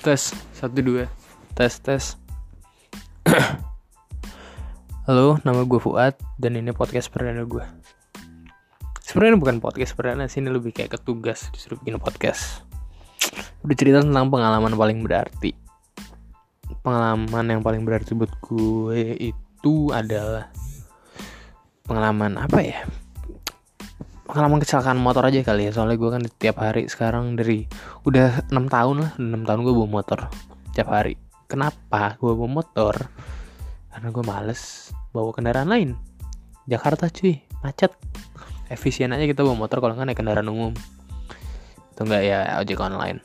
Tes satu dua tes tes. Halo, nama gue Fuad dan ini podcast perdana gue. Sebenarnya bukan podcast perdana sih, ini lebih kayak ketugas disuruh bikin podcast. Udah cerita tentang pengalaman paling berarti. Pengalaman yang paling berarti buat gue itu adalah pengalaman apa ya? Pengalaman kecelakaan motor aja kali ya. Soalnya gue kan tiap hari sekarang dari udah enam tahun lah enam tahun gue bawa motor. Tiap hari. Kenapa gue bawa motor? Karena gue males bawa kendaraan lain. Jakarta cuy. Macet. Efisien aja kita bawa motor kalau nggak naik kendaraan umum. Itu enggak ya ojek online.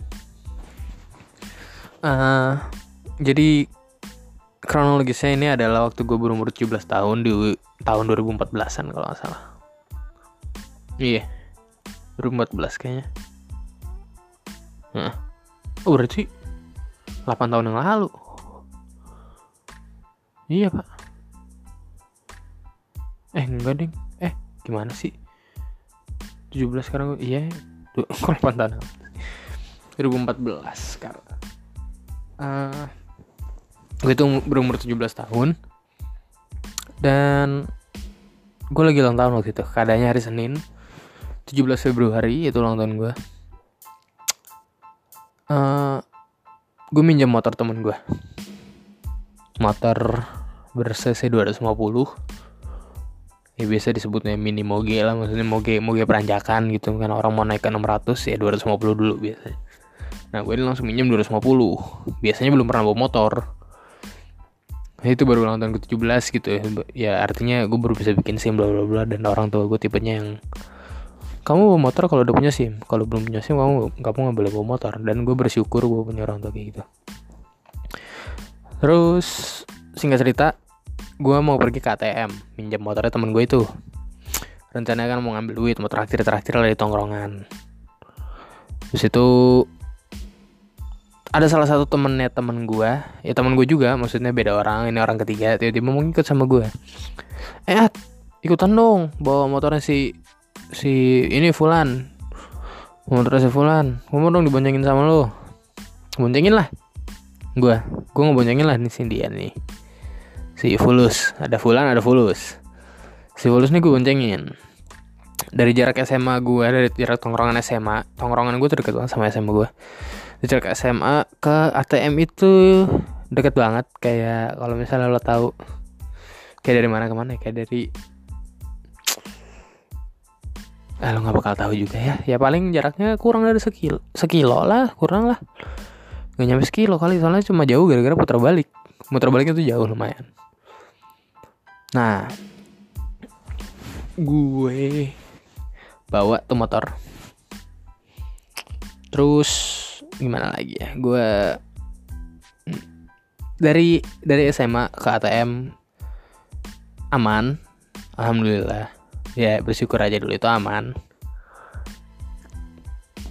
Uh, jadi kronologisnya ini adalah waktu gue berumur 17 tahun di tahun 2014an kalau nggak salah Iya. 2014 kayaknya. Nah. Oh berarti 8 tahun yang lalu. Iya pak. Eh enggak ding. Eh gimana sih? 17 sekarang gue. Iya. Kok 8 tahun 2014 sekarang. Uh, gue tuh berumur 17 tahun. Dan gue lagi ulang tahun waktu itu. Keadaannya hari Senin 17 Februari itu ulang tahun gue uh, gue minjem motor temen gue motor ber cc 250 ya biasa disebutnya mini moge lah maksudnya moge moge peranjakan gitu kan. Orang mau naik ke 600 ya 250 dulu biasanya nah gue ini langsung minjem 250 biasanya belum pernah bawa motor. Nah, itu baru ulang tahun ke-17 gitu ya. Ya artinya gue baru bisa bikin sim bla bla bla dan orang tua gue tipenya yang kamu bawa motor kalau udah punya SIM? Kalau belum punya SIM kamu kamu nggak boleh bawa motor. Dan gue bersyukur gue punya orang tua kayak gitu. Terus singkat cerita gue mau pergi ke ATM minjem motornya temen gue itu. Rencananya kan mau ngambil duit mau traktir traktir dari tongkrongan. Terus itu ada salah satu temennya temen gue. Ya temen gue juga maksudnya beda orang ini orang ketiga. Tiba-tiba mau ikut sama gue. Eh ikutan dong bawa motornya si si ini Fulan. Motor si Fulan. Ngomong dong diboncengin sama lo boncengin lah. Gue gue ngeboncengin lah nih si dia nih. Si Fulus. Ada Fulan ada Fulus. Si Fulus nih gue boncengin. Dari jarak SMA gue dari jarak tongkrongan SMA tongkrongan gue tuh banget sama SMA gue dari jarak SMA ke ATM itu deket banget. Kayak kalau misalnya lo tahu kayak dari mana ke mana kayak dari eh, lo nggak bakal tahu juga ya. Ya paling jaraknya kurang dari sekilo sekilo lah kurang lah. Nggak nyampe sekilo kali soalnya cuma jauh gara-gara putar balik. Putar baliknya tuh jauh lumayan. Nah gue bawa tuh motor. Terus gimana lagi ya? Gue dari dari SMA ke ATM aman. Alhamdulillah ya bersyukur aja dulu itu aman.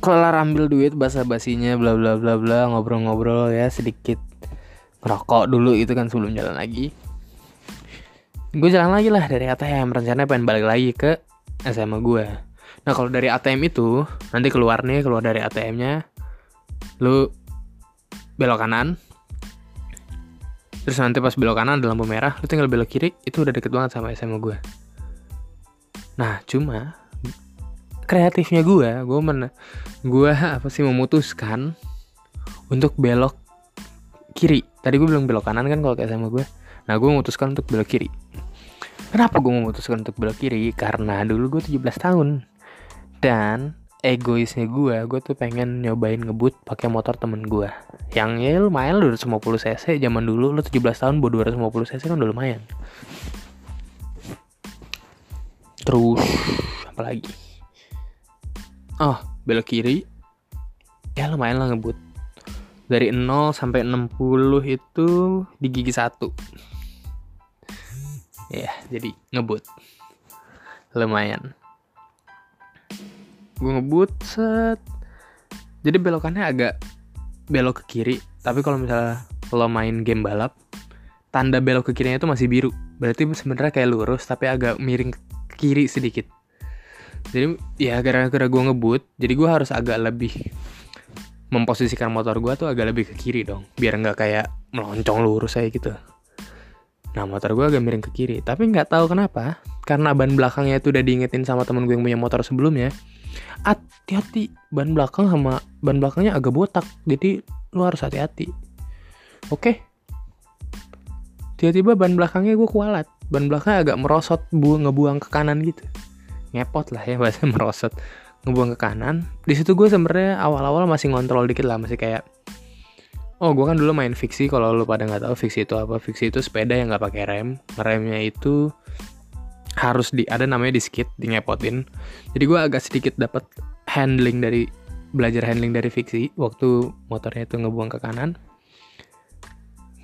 Kelar ambil duit basa basinya bla bla bla bla ngobrol-ngobrol ya sedikit ngerokok dulu itu kan sebelum jalan lagi. Gue jalan lagi lah dari ATM rencananya pengen balik lagi ke SMA gue. Nah kalau dari ATM itu nanti keluar nih keluar dari ATM-nya lu belok kanan. Terus nanti pas belok kanan ada lampu merah lu tinggal belok kiri itu udah deket banget sama SMA gue Nah, cuma kreatifnya gue, gue men, gue apa sih memutuskan untuk belok kiri. Tadi gue bilang belok kanan kan kalau kayak sama gue. Nah, gue memutuskan untuk belok kiri. Kenapa gue memutuskan untuk belok kiri? Karena dulu gue 17 tahun. Dan egoisnya gue, gue tuh pengen nyobain ngebut pakai motor temen gue. Yang ya lumayan lu 250 cc zaman dulu lu 17 tahun bawa 250 cc kan udah lumayan terus apa lagi? Oh belok kiri. Ya lumayan lah ngebut. Dari 0 sampai 60 itu di gigi satu. Ya jadi ngebut. Lumayan. Gue ngebut set. Jadi belokannya agak belok ke kiri. Tapi kalau misalnya lo main game balap tanda belok ke kirinya itu masih biru. Berarti sebenarnya kayak lurus tapi agak miring kiri sedikit. Jadi ya gara-gara gue ngebut jadi gue harus agak lebih memposisikan motor gue tuh agak lebih ke kiri dong biar nggak kayak meloncong lurus saya gitu. Nah motor gue agak miring ke kiri tapi nggak tahu kenapa karena ban belakangnya itu udah diingetin sama temen gue yang punya motor sebelumnya hati-hati ban belakang sama ban belakangnya agak botak jadi lu harus hati-hati. Oke? Tiba-tiba ban belakangnya gue kualat ban belakangnya agak merosot bu ngebuang ke kanan gitu. Ngepot lah ya bahasa merosot. Ngebuang ke kanan. Di situ gue sebenarnya awal-awal masih ngontrol dikit lah masih kayak oh gue kan dulu main fiksi kalau lo pada nggak tahu fiksi itu apa fiksi itu sepeda yang nggak pakai rem. Remnya itu harus di ada namanya di skid di ngepotin. Jadi gue agak sedikit dapat handling dari belajar handling dari fiksi waktu motornya itu ngebuang ke kanan.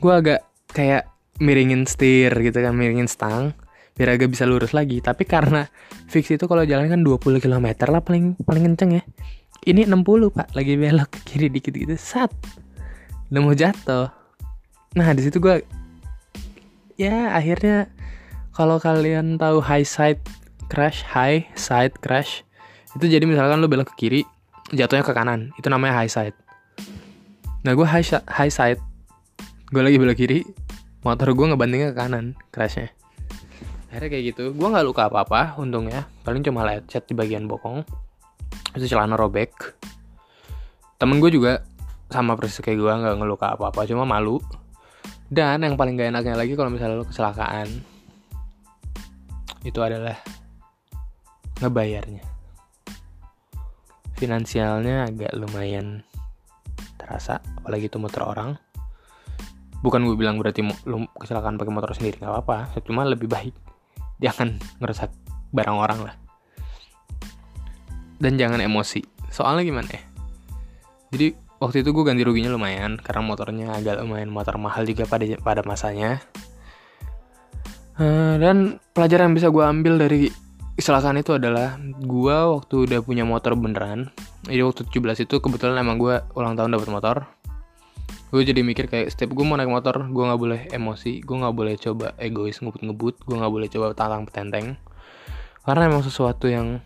Gue agak kayak miringin setir gitu kan miringin stang biar agak bisa lurus lagi. Tapi karena fix itu kalau jalan kan 20 km lah paling paling kenceng ya. Ini 60 pak. Lagi belok ke kiri dikit gitu. Sat udah mau jatuh. Nah di situ gue ya akhirnya kalau kalian tahu high side crash high side crash itu jadi misalkan lo belok ke kiri jatuhnya ke kanan. Itu namanya high side. Nah gue high, high side. Gue lagi belok kiri motor gue ngebantingnya ke kanan crashnya. Akhirnya kayak gitu. Gue nggak luka apa apa untungnya. Paling cuma lecet di bagian bokong. Itu celana robek. Temen gue juga sama persis kayak gue nggak ngeluka apa apa cuma malu. Dan yang paling gak enaknya lagi kalau misalnya lo kecelakaan itu adalah ngebayarnya. Finansialnya agak lumayan terasa apalagi itu motor orang bukan gue bilang berarti lo kecelakaan pakai motor sendiri nggak apa-apa. Cuma lebih baik jangan ngerusak barang orang lah. Dan jangan emosi. Soalnya gimana ya? Jadi waktu itu gue ganti ruginya lumayan karena motornya agak lumayan motor mahal juga pada pada masanya. Uh, dan pelajaran yang bisa gue ambil dari kecelakaan itu adalah gue waktu udah punya motor beneran jadi waktu 17 itu kebetulan emang gue ulang tahun dapat motor gue jadi mikir kayak setiap gue mau naik motor gue nggak boleh emosi gue nggak boleh coba egois ngebut-ngebut gue nggak boleh coba talang petenteng. Karena emang sesuatu yang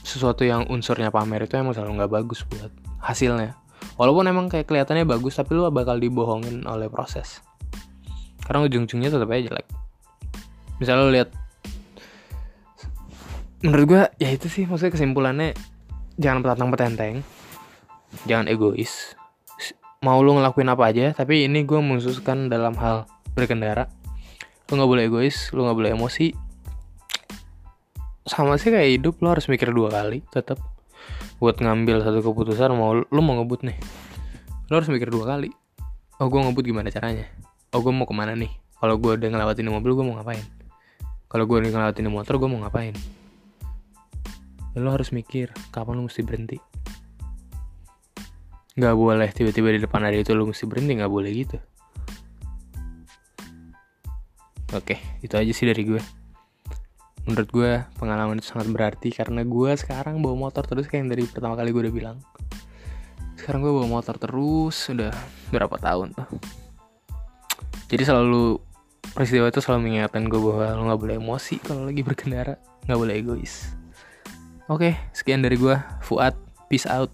sesuatu yang unsurnya pamer itu emang selalu nggak bagus buat hasilnya. Walaupun emang kayak kelihatannya bagus tapi lu bakal dibohongin oleh proses. Karena ujung-ujungnya tetap aja jelek. Misalnya lu lihat menurut gue ya itu sih maksudnya kesimpulannya jangan petantang petenteng jangan egois mau lu ngelakuin apa aja tapi ini gue mengususkan dalam hal berkendara. Lu nggak boleh egois lu nggak boleh emosi. Sama sih kayak hidup lo harus mikir dua kali tetap buat ngambil satu keputusan mau lu mau ngebut nih. Lo harus mikir dua kali. Oh gue ngebut gimana caranya? Oh gue mau ke mana nih? Kalau gue udah ngelewatin mobil gue mau ngapain? Kalau gue udah ngelewatin motor gue mau ngapain? Lo harus mikir kapan lo mesti berhenti nggak boleh tiba-tiba di depan ada itu lu mesti berhenti nggak boleh gitu. Oke itu aja sih dari gue. Menurut gue pengalaman itu sangat berarti karena gue sekarang bawa motor terus kayak yang dari pertama kali gue udah bilang. Sekarang gue bawa motor terus udah berapa tahun tuh. Jadi selalu peristiwa itu selalu mengingatkan gue bahwa lo nggak boleh emosi kalau lagi berkendara nggak boleh egois. Oke sekian dari gue. Fuad peace out